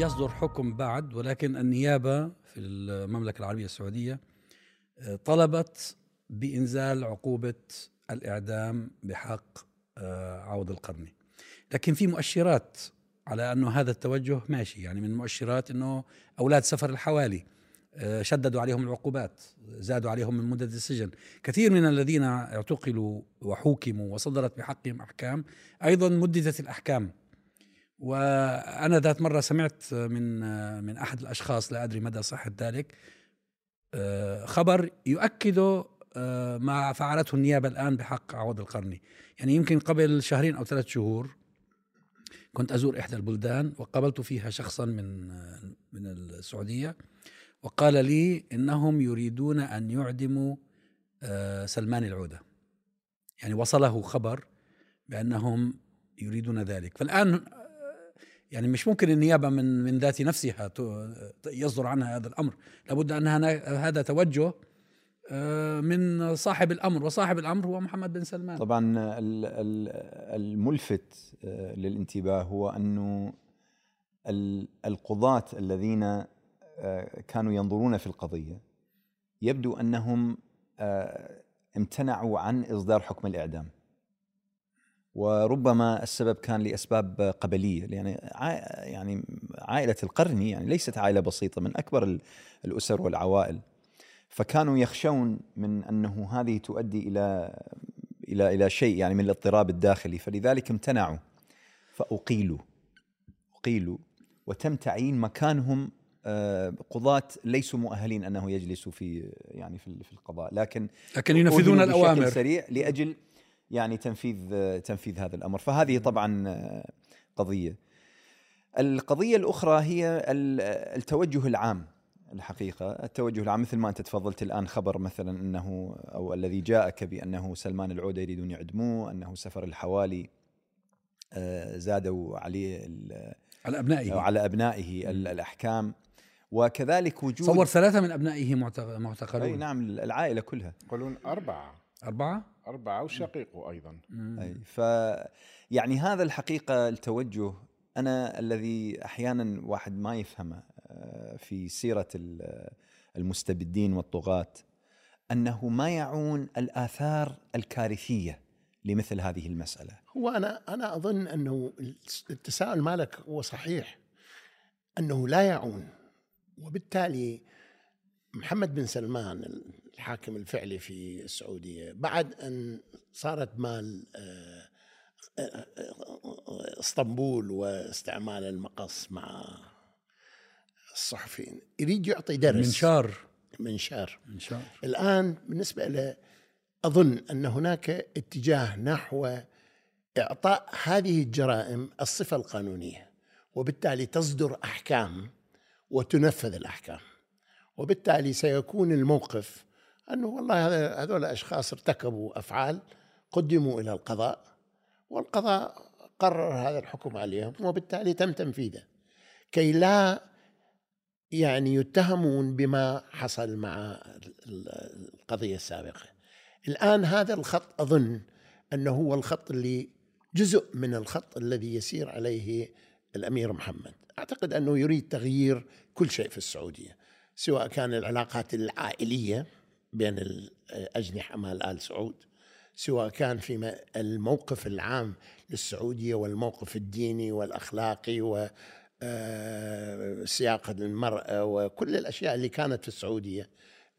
يصدر حكم بعد ولكن النيابة في المملكة العربية السعودية آه، طلبت بإنزال عقوبة الإعدام بحق آه، عوض القرني لكن في مؤشرات على أنه هذا التوجه ماشي يعني من المؤشرات أنه أولاد سفر الحوالي آه، شددوا عليهم العقوبات زادوا عليهم من مدة السجن. كثير من الذين اعتقلوا وحوكموا وصدرت بحقهم أحكام أيضا مددت الأحكام. وأنا ذات مرة سمعت من من أحد الأشخاص لا أدري مدى صحة ذلك آه، خبر يؤكد آه، ما فعلته النيابة الآن بحق عوض القرني. يعني يمكن قبل شهرين أو ثلاث شهور كنت أزور إحدى البلدان وقابلت فيها شخصا من من السعودية وقال لي إنهم يريدون أن يعدموا آه، سلمان العودة. يعني وصله خبر بأنهم يريدون ذلك. فالآن يعني مش ممكن النيابة من من ذات نفسها يصدر عنها هذا الأمر. لابد أن هذا توجه آه، من صاحب الأمر وصاحب الأمر هو محمد بن سلمان. طبعا الملفت آه، للانتباه هو انه القضاة الذين آه، كانوا ينظرون في القضية يبدو أنهم امتنعوا عن إصدار حكم الإعدام. وربما السبب كان لأسباب قبلية يعني يعني عائلة القرني يعني ليست عائلة بسيطة من أكبر الأسر والعوائل. فكانوا يخشون من أنه هذه تؤدي إلى إلى إلى شيء يعني من الاضطراب الداخلي فلذلك امتنعوا فأقيلوا أقيلوا وتم تعيين مكانهم آه، قضاة ليسوا مؤهلين أنه يجلسوا في يعني في القضاء. لكن لكن ينفذون الأوامر. سريع لأجل يعني تنفيذ تنفيذ هذا الأمر. فهذه طبعا قضية. القضية الأخرى هي التوجه العام الحقيقة. التوجه العام مثل ما أنت تفضلت الآن خبر مثلا أنه أو الذي جاءك بأنه سلمان العوده يريدون يعدموه أنه سفر الحوالي آه، زادوا عليه على أبنائه. على أبنائه الأحكام. وكذلك وجود صور ثلاثة من أبنائه معتقلون. أي نعم العائلة كلها. يقولون أربعة. أربعة؟ أربعة وشقيقه أيضا. أي ف يعني هذا الحقيقة التوجه أنا الذي أحيانا واحد ما يفهمه آه، في سيرة المستبدين والطغاة أنه ما يعون الآثار الكارثية لمثل هذه المسألة. هو أنا أنا أظن أنه التساؤل مالك هو صحيح أنه لا يعون وبالتالي محمد بن سلمان الحاكم الفعلي في السعودية بعد أن صارت مال آه، آه، آه، إسطنبول واستعمال المقص مع الصحفيين. يريد يعطي درس. منشار منشار منشار الآن بالنسبة له أظن أن هناك اتجاه نحو إعطاء هذه الجرائم الصفة القانونية وبالتالي تصدر أحكام وتنفذ الأحكام. وبالتالي سيكون الموقف أنه والله هذول أشخاص ارتكبوا أفعال قدموا إلى القضاء والقضاء قرر هذا الحكم عليهم وبالتالي تم تنفيذه. كي لا يعني يتهمون بما حصل مع القضية السابقة. الآن هذا الخط أظن أنه هو الخط اللي جزء من الخط الذي يسير عليه الأمير محمد. أعتقد أنه يريد تغيير كل شيء في السعودية. سواء كان العلاقات العائلية بين الأجنحة مال آل سعود سواء كان في الموقف العام للسعودية والموقف الديني والأخلاقي و آه، المرأة وكل الأشياء اللي كانت في السعودية.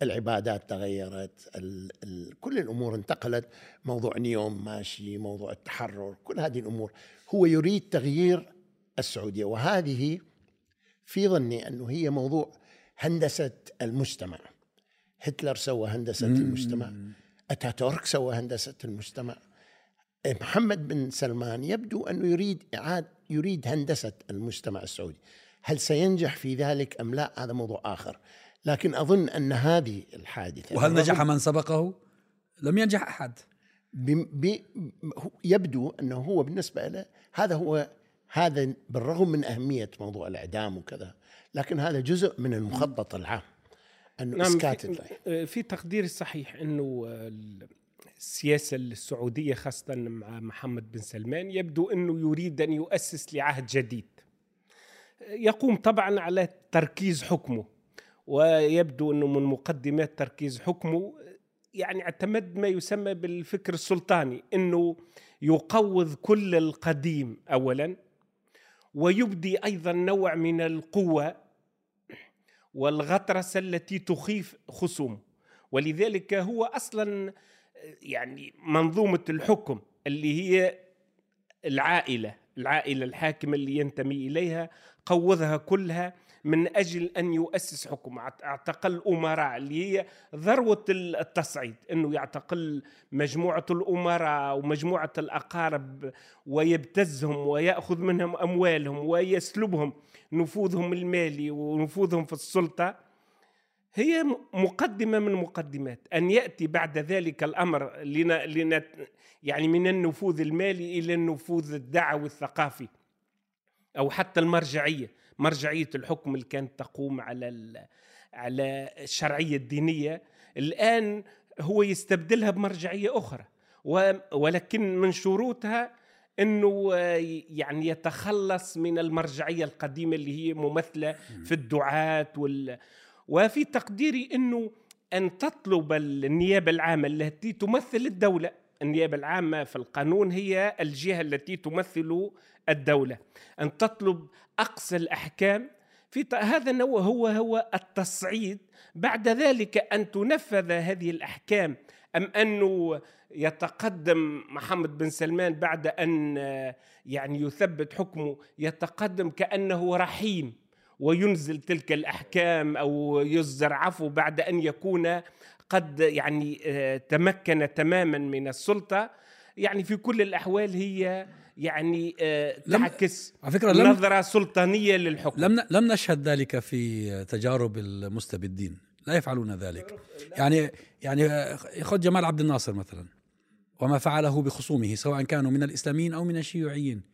العبادات تغيرت ال ال كل الأمور انتقلت. موضوع نيوم ماشي موضوع التحرر كل هذه الأمور. هو يريد تغيير السعودية وهذه في ظني أنه هي موضوع هندسة المجتمع. هتلر سوى هندسة مم. المجتمع. أتاتورك سوى هندسة المجتمع. محمد بن سلمان يبدو أنه يريد إعادة يريد هندسة المجتمع السعودي. هل سينجح في ذلك أم لا؟ هذا موضوع آخر. لكن أظن أن هذه الحادثة وهل نجح من سبقه؟ لم ينجح بي بي يبدو أنه هو بالنسبة له هذا هو هذا بالرغم من أهمية موضوع الإعدام وكذا لكن هذا جزء من المخطط العام أنه نعم إسكات في, آه، في تقدير صحيح إنه السياسة السعوديه خاصة مع محمد بن سلمان يبدو إنه يريد أن يؤسس لعهد جديد. يقوم طبعا على تركيز حكمه ويبدو إنه من مقدمات تركيز حكمه يعني اعتمد ما يسمى بالفكر السلطاني إنه يقوض كل القديم اولا ويبدي أيضا نوع من القوة والغطرسه التي تخيف خصومه. ولذلك هو أصلا يعني منظومة الحكم اللي هي العائلة العائلة الحاكمة اللي ينتمي إليها قوضها كلها من أجل أن يؤسس حكم. أعتقل امراء اللي هي ذروة التصعيد إنه يعتقل مجموعة الأمراء ومجموعة الأقارب ويبتزهم ويأخذ منهم أموالهم ويسلبهم نفوذهم المالي ونفوذهم في السلطة. هي مقدمة من مقدمات. أن يأتي بعد ذلك الأمر لنا لنا يعني من النفوذ المالي إلى النفوذ الدعوي الثقافي أو حتى المرجعية. مرجعية الحكم اللي كانت تقوم على على الشرعية الدينية الآن هو يستبدلها بمرجعية أخرى. ولكن من شروطها إنه يعني يتخلص من المرجعية القديمة اللي هي ممثله في الدعاة وال وفي تقديري إنه أن تطلب النيابة العامة التي تمثل الدولة النيابة العامة في القانون هي الجهة التي تمثل الدولة. أن تطلب اقصى الأحكام في هذا النوع هو هو التصعيد. بعد ذلك أن تنفذ هذه الأحكام أم انه يتقدم محمد بن سلمان بعد أن يعني يثبت حكمه يتقدم كأنه رحيم وينزل تلك الأحكام أو يصدر عفو بعد أن يكون قد يعني آه، تمكن تماما من السلطة. يعني في كل الأحوال هي يعني آه، تعكس على فكرة لم نظرة سلطانية للحكم. لم لم نشهد ذلك في تجارب المستبدين. لا يفعلون ذلك. يعني يعني آه، خذ جمال عبد الناصر مثلا وما فعله بخصومه سواء كانوا من الإسلاميين أو من الشيوعيين.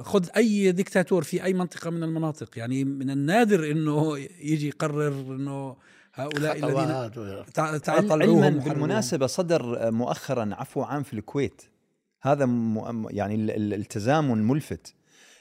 خذ أي دكتاتور في أي منطقة من المناطق. يعني من النادر إنه يجي يقرر إنه هؤلاء الذين تعطلوهم بالمناسبه صدر مؤخرا عفو عام في الكويت. هذا يعني التزامن ملفت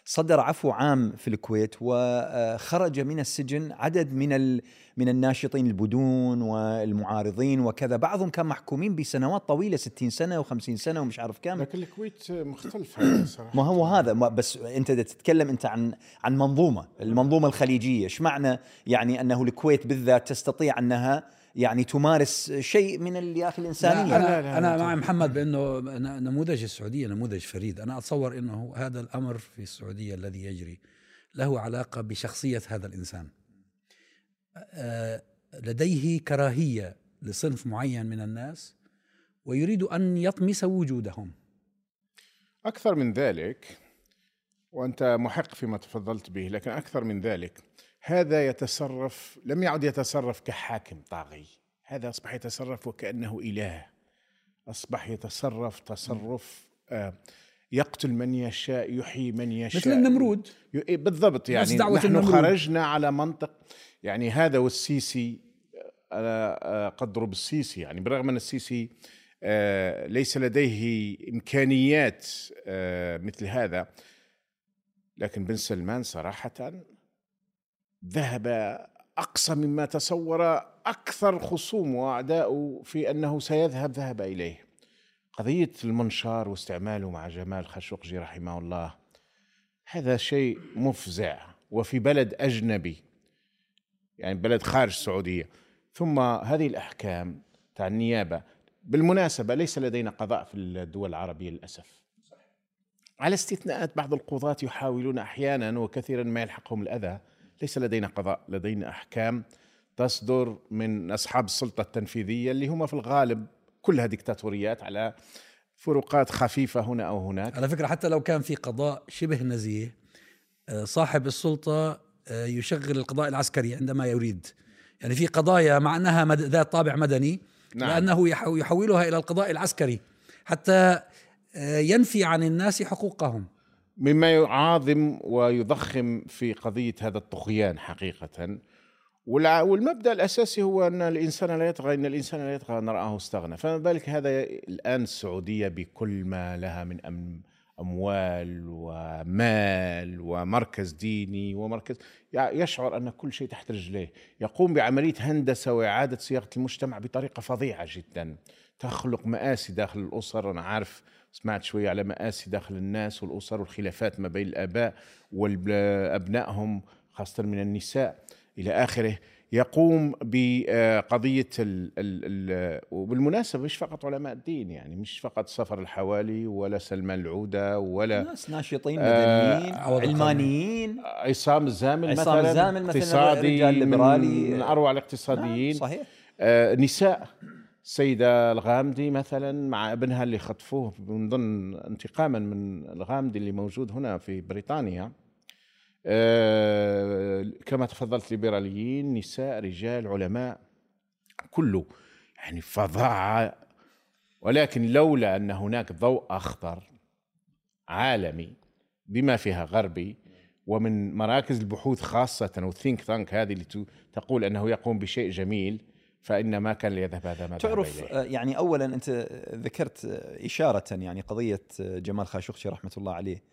صدر عفو عام في الكويت وخرج من السجن عدد من من الناشطين البدون والمعارضين وكذا. بعضهم كان محكومين بسنوات طويلة 60 سنة و50 سنة ومش عارف كم. لكن الكويت مختلفة صراحة. ما هو هذا. بس أنت تتكلم أنت عن عن منظومة المنظومة الخليجية إيش معنى يعني أنه الكويت بالذات تستطيع أنها يعني تمارس شيء من يا أخي الانسانيه لا أنا, لا لا أنا مع محمد بأنه نموذج السعودية نموذج فريد. أنا أتصور إنه هذا الأمر في السعودية الذي يجري له علاقة بشخصية هذا الإنسان. آه، لديه كراهية لصنف معين من الناس ويريد أن يطمس وجودهم. أكثر من ذلك وأنت محق فيما تفضلت به لكن أكثر من ذلك هذا يتصرف لم يعد يتصرف كحاكم طاغي. هذا أصبح يتصرف وكأنه إله. أصبح يتصرف تصرف آه يقتل من يشاء يحيي من يشاء. مثل النمرود. إيه، بالضبط يعني نحن النمرود. خرجنا على منطق يعني هذا والسيسي أنا آه، قدره بالسيسي يعني برغم ان السيسي آه، ليس لديه إمكانيات آه، مثل هذا لكن بن سلمان صراحة ذهب أقصى مما تصور أكثر خصوم واعداؤه في أنه سيذهب ذهب إليه. قضية المنشار واستعماله مع جمال خاشقجي رحمه الله هذا شيء مفزع وفي بلد أجنبي يعني بلد خارج السعودية. ثم هذه الأحكام تاع النيابة بالمناسبة ليس لدينا قضاء في الدول العربية للأسف. على استثناءات بعض القضاة يحاولون أحيانا وكثيرا ما يلحقهم الأذى ليس لدينا قضاء لدينا أحكام تصدر من أصحاب السلطة التنفيذية اللي هم في الغالب كلها ديكتاتوريات على فروقات خفيفة هنا أو هناك. على فكرة حتى لو كان في قضاء شبه نزيه آه، صاحب السلطة آه، يشغل القضاء العسكري عندما يريد. يعني في قضايا مع أنها ذات طابع مدني نعم. لأنه يحولها إلى القضاء العسكري حتى آه، ينفي عن الناس حقوقهم. مما يعاظم ويضخم في قضية هذا الطغيان حقيقة. والمبدأ الأساسي هو أن الإنسان لا يطغى أن الإنسان لا يطغى أن رآه استغنى. فما بالك هذا الآن السعودية بكل ما لها من أموال ومال ومركز ديني ومركز يشعر أن كل شيء تحت رجليه. يقوم بعملية هندسة وإعادة صياغة المجتمع بطريقة فظيعة جدا. تخلق مآسي داخل الأسر. أنا عارف سمعت شوية على مآسي داخل الناس والأسر والخلافات ما بين الآباء وابنائهم خاصة من النساء. إلى آخره يقوم بقضية ال ال ال وبالمناسبة مش فقط علماء الدين يعني مش فقط سفر الحوالي ولا سلمان العودة ولا ناس ناشطين آه، مدنيين آه علمانيين. عصام الزامل عصام مثلا الزامل مثلا اقتصادي رجال ليبرالي. من أروع الاقتصاديين. نعم صحيح. آه نساء. السيدة الغامدي مثلا مع ابنها اللي خطفوه من ضمن انتقاما من الغامدي اللي موجود هنا في بريطانيا. آه، كما تفضلت ليبراليين نساء رجال علماء كله يعني فظاعة. ولكن لولا أن هناك ضوء أخضر عالمي بما فيها غربي ومن مراكز البحوث خاصة والثينك تانك هذه اللي تقول أنه يقوم بشيء جميل فإن ما كان ليذهب هذا ما تعرف إليه. يعني أولا أنت ذكرت إشارة يعني قضية جمال خاشقجي رحمة الله عليه.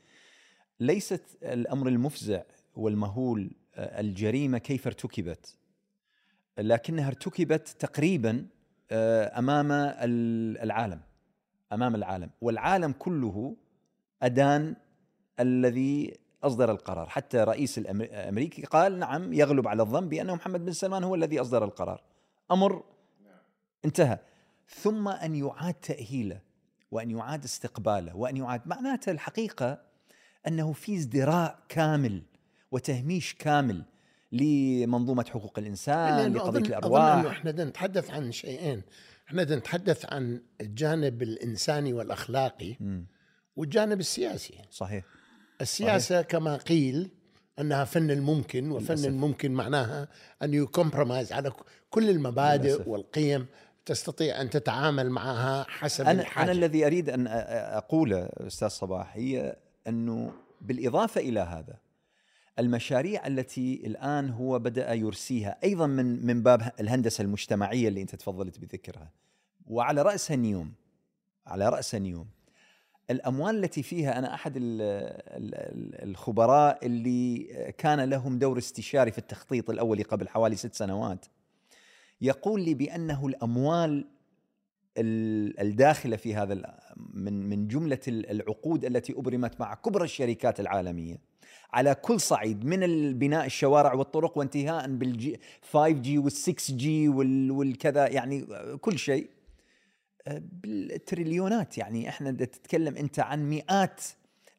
ليست الأمر المفزع والمهول آه، الجريمة كيف ارتكبت لكنها ارتكبت تقريبا آه، أمام العالم أمام العالم. والعالم كله أدان الذي أصدر القرار. حتى رئيس الامريكي قال نعم يغلب على الظن بانه محمد بن سلمان هو الذي أصدر القرار. أمر انتهى. ثم أن يعاد تأهيله وأن يعاد استقباله وأن يعاد معناته الحقيقة أنه في ازدراء كامل وتهميش كامل لمنظومة حقوق الإنسان لقضية الأرواح. أظن إنه إحنا نتحدث عن شيئين. إحنا نتحدث عن الجانب الإنساني والأخلاقي م. والجانب السياسي. صحيح. السياسة صحيح. كما قيل أنها فن الممكن وفن للأسف. الممكن معناها أن يكمبرمايز على كل المبادئ للأسف. والقيم تستطيع أن تتعامل معها حسب أنا الحاجة أنا الذي أريد أن أقوله أستاذ صباح هي أنه بالإضافة إلى هذا المشاريع التي الآن هو بدأ يرسيها أيضا من من باب الهندسة المجتمعية اللي أنت تفضلت بذكرها وعلى رأسها نيوم على رأسها نيوم الأموال التي فيها أنا أحد الخبراء اللي كان لهم دور استشاري في التخطيط الأولي قبل حوالي ست سنوات. يقول لي بأنه الأموال الداخلة في هذا من من جملة العقود التي أبرمت مع كبرى الشركات العالمية. على كل صعيد من البناء الشوارع والطرق وانتهاء بالجي 5 جي وال6 جي والكذا يعني كل شيء. بالتريليونات يعني إحنا تتكلم أنت عن مئات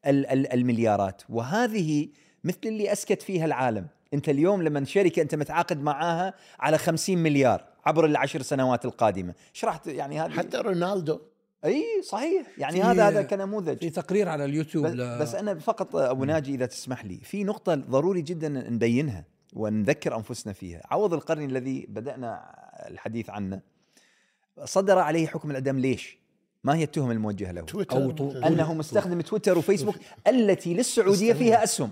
المليارات وهذه مثل اللي أسكت فيها العالم. أنت اليوم لما شركة أنت متعاقد معاها على 50 مليار عبر العشر سنوات القادمة. إيش راح يعني هذه؟ حتى رونالدو. إي صحيح. يعني هذا هذا كنموذج. في تقرير على اليوتيوب بس. بس أنا فقط أبو ناجي إذا تسمح لي في نقطة ضروري جدا نبينها ونذكر أنفسنا فيها. عوض القرني الذي بدأنا الحديث عنه صدر عليه حكم الاعدام ليش؟ ما هي التهم الموجهة له؟ تويتر. أو طو... أنه مستخدم تويتر وفيسبوك التي للسعوديه فيها أسهم.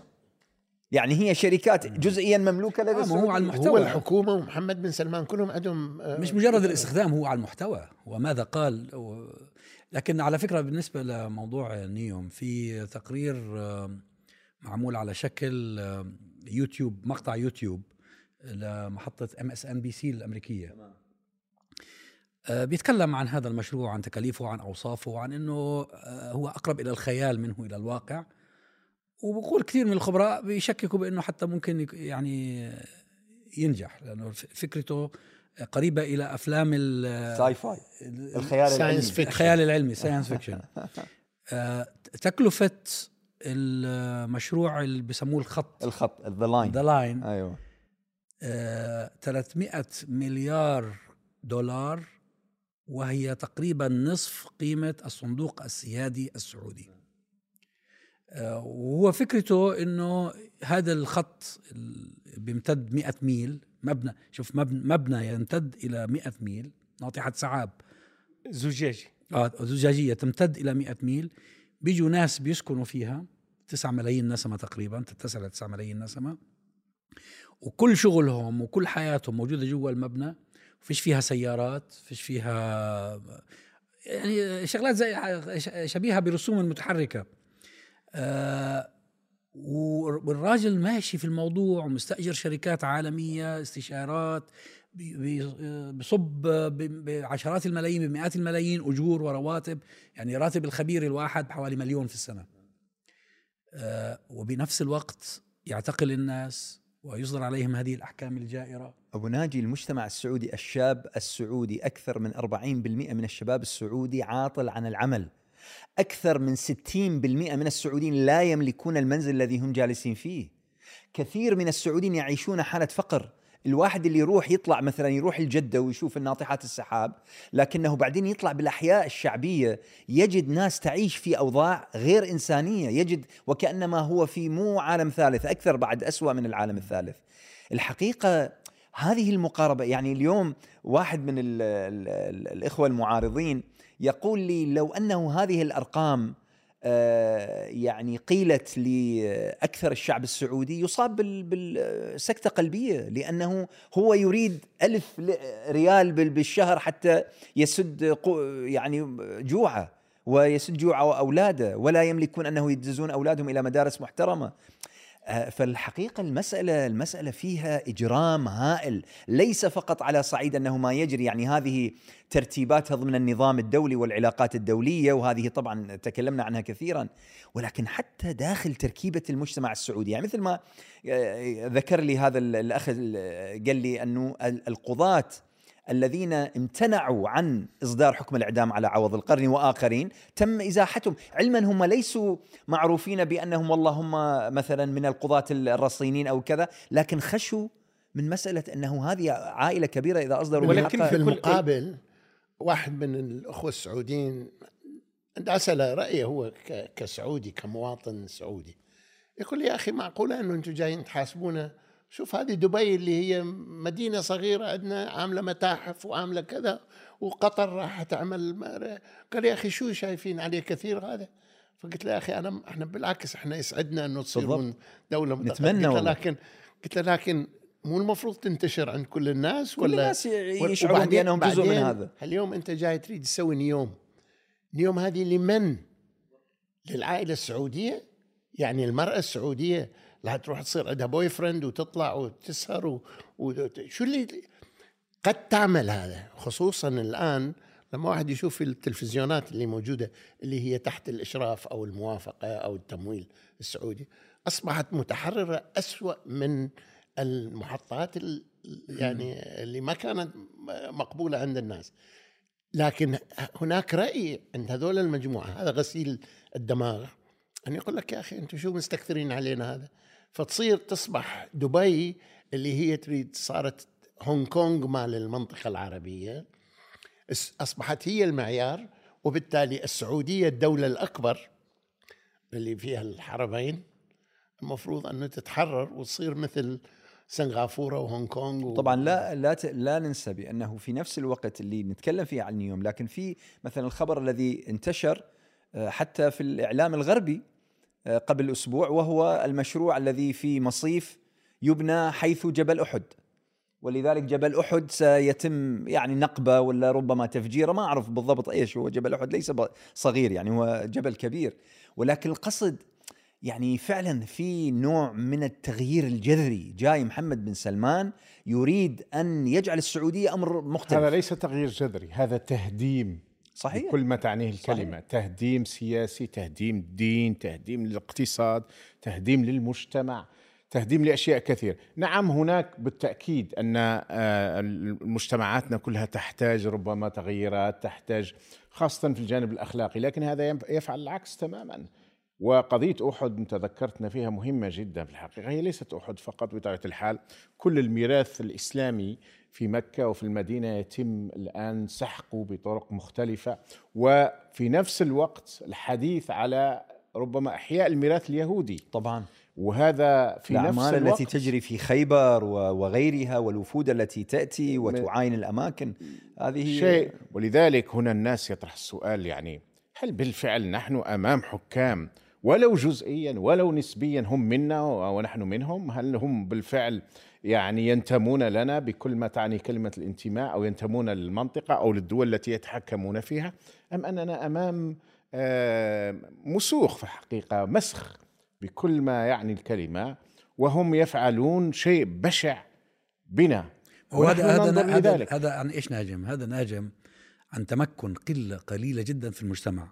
يعني هي شركات جزئيا مملوكة لدى آه هو على المحتوى. هو الحكومة ومحمد بن سلمان كلهم عندهم آه مش مجرد الاستخدام هو على المحتوى. وماذا قال؟ و... لكن على فكرة بالنسبة لموضوع نيوم في تقرير آه معمول على شكل آه يوتيوب مقطع يوتيوب لمحطة ام اس ان بي سي الأمريكية. آه، بيتكلم عن هذا المشروع عن تكاليفه عن أوصافه عن إنه آه، هو أقرب إلى الخيال منه إلى الواقع. وبقول كثير من الخبراء بيشككوا بإنه حتى ممكن يعني ينجح لأنه فكرته قريبة إلى أفلام ال sci-fi الخيال العلمي. الخيال العلمي science fiction آه، تكلفة المشروع اللي بسموه الخط. الخط The Line The Line أيوه. 300 مليار دولار وهي تقريبا نصف قيمة الصندوق السيادي السعودي. وهو فكرته إنه هذا الخط بيمتد 100 ميل مبنى شوف مبنى, مبنى يمتد إلى 100 ميل. ناطحه سحاب زجاجي. آه زجاجية تمتد إلى 100 ميل. بيجوا ناس بيسكنوا فيها 9 ملايين نسمة تقريبا تتسع ل 9 ملايين نسمة. وكل شغلهم وكل حياتهم موجودة جوا المبنى. فيش فيها سيارات فيش فيها يعني شغلات زي شبيهة برسوم متحركة. آه والراجل ماشي في الموضوع ومستأجر شركات عالمية استشارات بصب بعشرات الملايين بمئات الملايين أجور ورواتب يعني راتب الخبير الواحد بحوالي مليون في السنة. آه وبنفس الوقت يعتقل الناس ويصدر عليهم هذه الأحكام الجائرة. أبو ناجي المجتمع السعودي الشاب السعودي أكثر من 40% من الشباب السعودي عاطل عن العمل. أكثر من 60% من السعوديين لا يملكون المنزل الذي هم جالسين فيه. كثير من السعوديين يعيشون حالة فقر. الواحد اللي يروح يطلع مثلا يروح الجدة ويشوف الناطحات السحاب لكنه بعدين يطلع بالأحياء الشعبية يجد ناس تعيش في أوضاع غير إنسانية يجد وكأنما هو في مو عالم ثالث أكثر بعد أسوأ من العالم الثالث. الحقيقة هذه المقاربة يعني اليوم واحد من ال ال ال الإخوة المعارضين يقول لي لو أنه هذه الأرقام يعني قيلت لأكثر الشعب السعودي يصاب بالسكتة قلبية لأنه هو يريد ألف ريال بالشهر حتى يسد يعني جوعه ويسد جوع أولاده ولا يملكون أنه يدزون أولادهم إلى مدارس محترمة. آه، فالحقيقة المسألة المسألة فيها إجرام هائل. ليس فقط على صعيد أنه ما يجري يعني هذه ترتيباتها ضمن النظام الدولي والعلاقات الدولية وهذه طبعا تكلمنا عنها كثيرا ولكن حتى داخل تركيبة المجتمع السعودي يعني مثل ما آه، ذكر لي هذا الأخ قال لي أنه القضاة الذين امتنعوا عن إصدار حكم الإعدام على عوض القرني وآخرين تم إزاحتهم. علما هم ليسوا معروفين بأنهم والله هم مثلا من القضاة الرصينين أو كذا لكن خشوا من مسألة أنه هذه عائلة كبيرة إذا أصدروا ولكن في المقابل واحد من الأخوة السعوديين أسأل رأيه هو كسعودي كمواطن سعودي. يقول يا أخي معقولة انه أنتم جايين تحاسبونا شوف هذه دبي اللي هي مدينة صغيرة عندنا عاملة متاحف وعاملة كذا وقطر راح تعمل قال يا أخي شو شايفين عليه كثير هذا؟ فقلت له يا أخي أنا إحنا بالعكس إحنا يسعدنا أنه تصيرون دولة نتمنى قلت لكن قلت له لكن مو المفروض تنتشر عند كل الناس كل ولا؟ الناس يشعرون بأنهم جزء من هذا. اليوم أنت جاي تريد تسوي نيوم. نيوم هذه لمن؟ للعائلة السعودية؟ يعني المرأة السعودية لا تروح تصير عندها boyfriend وتطلع وتسهر و... و... شو اللي قد تعمل هذا؟ خصوصا الآن لما واحد يشوف التلفزيونات اللي موجودة اللي هي تحت الإشراف أو الموافقة أو التمويل السعودي أصبحت متحررة أسوأ من المحطات يعني اللي ما كانت مقبولة عند الناس. لكن هناك رأي عند هذول المجموعة هذا غسيل الدماغ. أن يقول لك يا أخي أنتم شو مستكثرين علينا هذا؟ فتصير تصبح دبي اللي هي تريد صارت هونغ كونغ مال المنطقة العربية أصبحت هي المعيار وبالتالي السعودية الدولة الأكبر اللي فيها الحرمين المفروض أنه تتحرر وتصير مثل سنغافورة وهونغ كونغ و... طبعا لا لا ت... لا ننسى بأنه في نفس الوقت اللي نتكلم فيه عن اليوم لكن في مثلا الخبر الذي انتشر آه، حتى في الإعلام الغربي قبل أسبوع وهو المشروع الذي في مصيف يبنى حيث جبل أحد. ولذلك جبل أحد سيتم يعني نقبه ولا ربما تفجيره ما أعرف بالضبط إيش هو جبل أحد ليس صغير يعني هو جبل كبير. ولكن القصد يعني فعلا في نوع من التغيير الجذري. جاي محمد بن سلمان يريد أن يجعل السعودية أمر مختلف. هذا ليس تغيير جذري هذا تهديم. صحيح. كل ما تعنيه الكلمة. صحيح. تهديم سياسي تهديم دين تهديم للاقتصاد تهديم للمجتمع تهديم لأشياء كثير. نعم هناك بالتأكيد أن آه، مجتمعاتنا كلها تحتاج ربما تغييرات تحتاج خاصة في الجانب الأخلاقي لكن هذا يفعل العكس تماما. وقضية أحد أنت ذكرتنا فيها مهمة جدا في الحقيقة هي ليست أحد فقط بطبيعة الحال كل الميراث الإسلامي في مكة وفي المدينة يتم الآن سحقه بطرق مختلفة. وفي نفس الوقت الحديث على ربما إحياء الميراث اليهودي. طبعا. وهذا في نفس الوقت التي تجري في خيبر وغيرها والوفود التي تأتي وتعاين الأماكن هذه شيء. ولذلك هنا الناس يطرح السؤال يعني هل بالفعل نحن أمام حكام ولو جزئيا ولو نسبيا هم منا ونحن منهم هل هم بالفعل يعني ينتمون لنا بكل ما تعني كلمة الانتماء أو ينتمون للمنطقة أو للدول التي يتحكمون فيها أم أننا أمام مسوخ في الحقيقة مسخ بكل ما يعني الكلمة وهم يفعلون شيء بشع بنا. وهذا هذا هذا هذا عن إيش ناجم؟ هذا ناجم عن تمكن قلة قليلة جدا في المجتمع.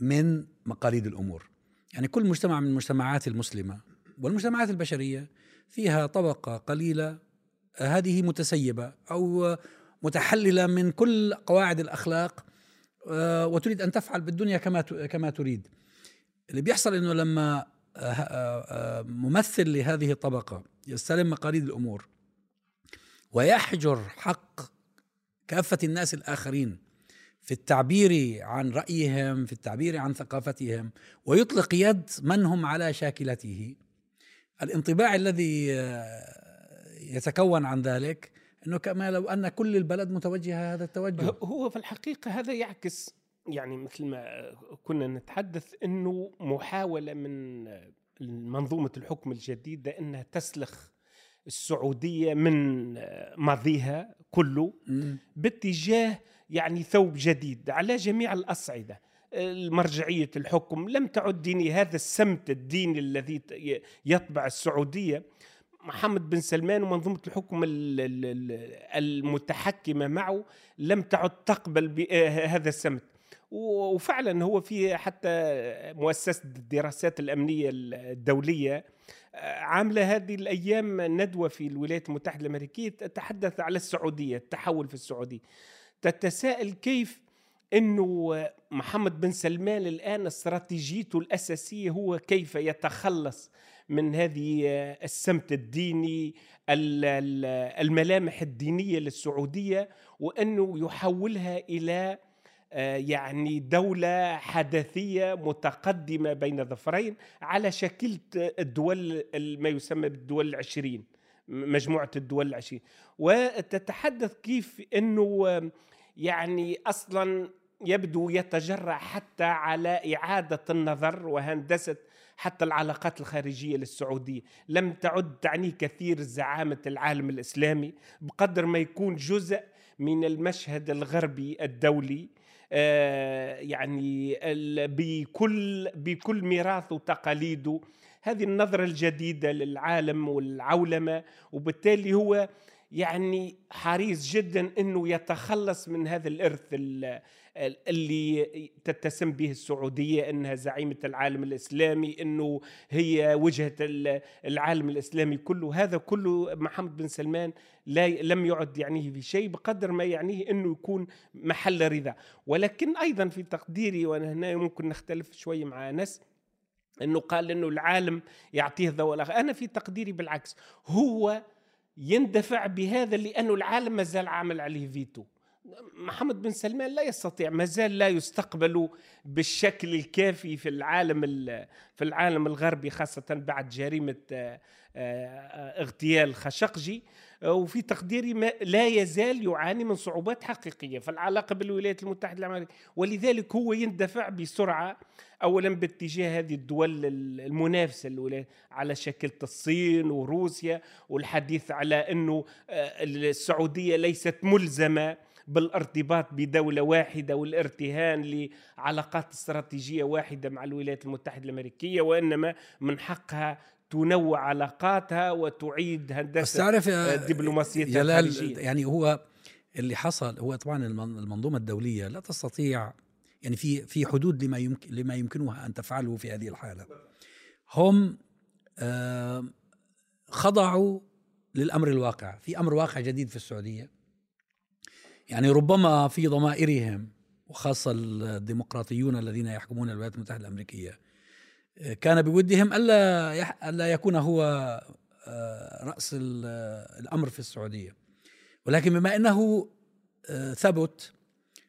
من مقاليد الأمور. يعني كل مجتمع من المجتمعات المسلمة والمجتمعات البشرية فيها طبقة قليلة هذه متسيبة أو متحللة من كل قواعد الأخلاق آه، وتريد أن تفعل بالدنيا كما كما تريد. اللي بيحصل إنه لما آه، آه، ممثل لهذه الطبقة يستلم مقاليد الأمور ويحجر حق كافة الناس الآخرين في التعبير عن رأيهم في التعبير عن ثقافتهم ويطلق يد من هم على شاكلته. الانطباع الذي يتكون عن ذلك إنه كما لو أن كل البلد متوجهة هذا التوجه. هو في الحقيقة هذا يعكس يعني مثل ما كنا نتحدث إنه محاولة من منظومة الحكم الجديدة إنها تسلخ السعودية من ماضيها كله باتجاه يعني ثوب جديد على جميع الأصعدة. المرجعيه الحكم لم تعد ديني هذا السمت الديني الذي يطبع السعودية. محمد بن سلمان ومنظومة الحكم المتحكمة معه لم تعد تقبل هذا السمت. وفعلا هو في حتى مؤسسة الدراسات الأمنية الدولية عاملة هذه الأيام ندوة في الولايات المتحدة الأمريكية تتحدث على السعودية التحول في السعودية. تتساءل كيف إنه محمد بن سلمان الآن استراتيجيته الأساسية هو كيف يتخلص من هذه السمت الديني الملامح الدينية للسعودية وإنه يحولها إلى آه، يعني دولة حدثية متقدمة بين ظفرين على شكل الدول ما يسمى بالدول العشرين. مجموعة الدول العشرين وتتحدث كيف أنه يعني أصلا يبدو يتجرأ حتى على إعادة النظر وهندسة حتى العلاقات الخارجية للسعودية. لم تعد تعني كثير زعامة العالم الإسلامي بقدر ما يكون جزء من المشهد الغربي الدولي. يعني بكل بكل ميراثه وتقاليده. هذه النظرة الجديدة للعالم والعولمة وبالتالي هو يعني حريص جدا إنه يتخلص من هذا الإرث اللي تتسم به السعودية إنها زعيمة العالم الإسلامي إنه هي وجهة العالم الإسلامي كله. هذا كله محمد بن سلمان لا لم يعد يعنيه في شيء بقدر ما يعنيه إنه يكون محل رضا. ولكن أيضا في تقديري وأنا هنا ممكن نختلف شوي مع ناس إنه قال إنه العالم يعطيه ضوء أنا في تقديري بالعكس هو يندفع بهذا لأنه العالم ما زال عامل عليه فيتو. محمد بن سلمان لا يستطيع ما زال لا يستقبل بالشكل الكافي في العالم في العالم الغربي خاصة بعد جريمة آه، آه، اغتيال خشقجي. وفي تقديري ما لا يزال يعاني من صعوبات حقيقية في العلاقة بالولايات المتحدة الأمريكية. ولذلك هو يندفع بسرعة اولا باتجاه هذه الدول للولايات على شكل الصين وروسيا والحديث على أنه آه، السعودية ليست ملزمة بالارتباط بدولة واحدة والارتهان لعلاقات استراتيجية واحدة مع الولايات المتحدة الأمريكية وإنما من حقها تنوع علاقاتها وتعيد هندسة تعرف دبلوماسيتها الخارجية يعني هو اللي حصل هو طبعا المنظومة الدولية لا تستطيع يعني في في حدود لما يمكن لما يمكنها أن تفعله في هذه الحالة. هم خضعوا للأمر الواقع. في أمر واقع جديد في السعودية. يعني ربما في ضمائرهم وخاصة الديمقراطيون الذين يحكمون الولايات المتحدة الأمريكية كان بودهم ألا ألا يكون هو آه، رأس الأمر في السعودية. ولكن بما أنه آه، ثبت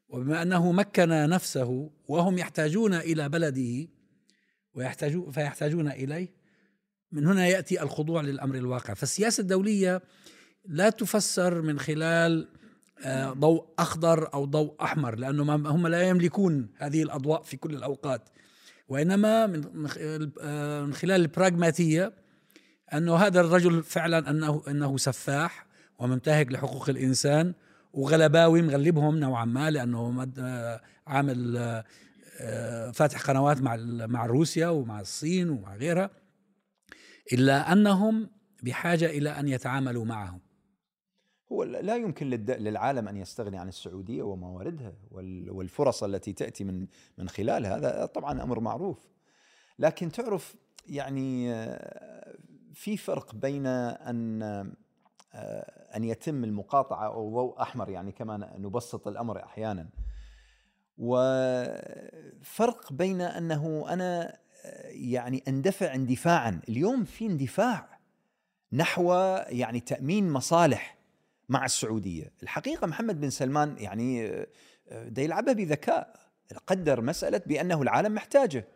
وبما أنه مكن نفسه وهم يحتاجون إلى بلده ويحتاجون فيحتاجون إليه من هنا يأتي الخضوع للأمر الواقع. فالسياسة الدولية لا تفسر من خلال آه، ضوء أخضر أو ضوء أحمر لأنه هم لا يملكون هذه الأضواء في كل الأوقات. وإنما من خلال البراغماتيه أنه هذا الرجل فعلا انه أنه سفاح ومنتهك لحقوق الإنسان وغلباوي مغلبهم نوعا ما لأنه آه، عامل فاتح قنوات مع مع روسيا ومع الصين ومع غيرها إلا أنهم بحاجة إلى أن يتعاملوا معهم. هو لا يمكن للعالم أن يستغني عن السعودية ومواردها والفرص التي تأتي من من خلالها. هذا طبعا أمر معروف. لكن تعرف يعني آه، في فرق بين أن آه، أن يتم المقاطعة أو ضوء أحمر يعني كما نبسط الأمر أحيانا. وفرق بين أنه أنا آه، يعني أندفع اندفاعا. اليوم في اندفاع نحو يعني تأمين مصالح. مع السعودية. الحقيقة محمد بن سلمان يعني آه، ده يلعبها بذكاء. قدر مسألة بأنه العالم محتاجه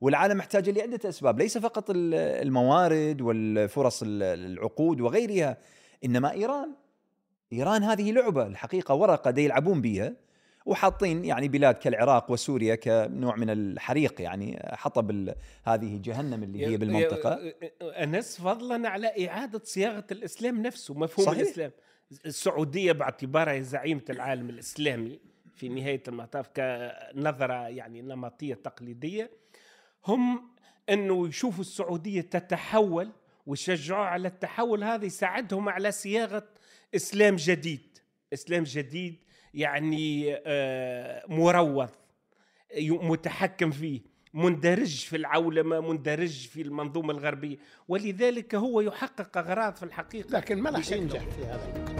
والعالم محتاجه لعدة أسباب ليس فقط الموارد والفرص العقود وغيرها إنما إيران. إيران هذه لعبة الحقيقة ورقة دي يلعبون بها وحاطين يعني بلاد كالعراق وسوريا كنوع من الحريق يعني حطب هذه جهنم اللي هي بالمنطقة. أنس فضلا على إعادة صياغة الإسلام نفسه مفهوم صحيح. الإسلام. السعودية باعتبارها زعيمة العالم الإسلامي في نهاية المطاف كنظرة يعني نمطية تقليدية. هم إنه يشوفوا السعودية تتحول ويشجعوا على التحول هذا يساعدهم على صياغة إسلام جديد. إسلام جديد يعني آه، مروض متحكم فيه مندرج في العولمة مندرج في المنظومة الغربية. ولذلك هو يحقق أغراض في الحقيقة لكن ما راح ينجح في هذا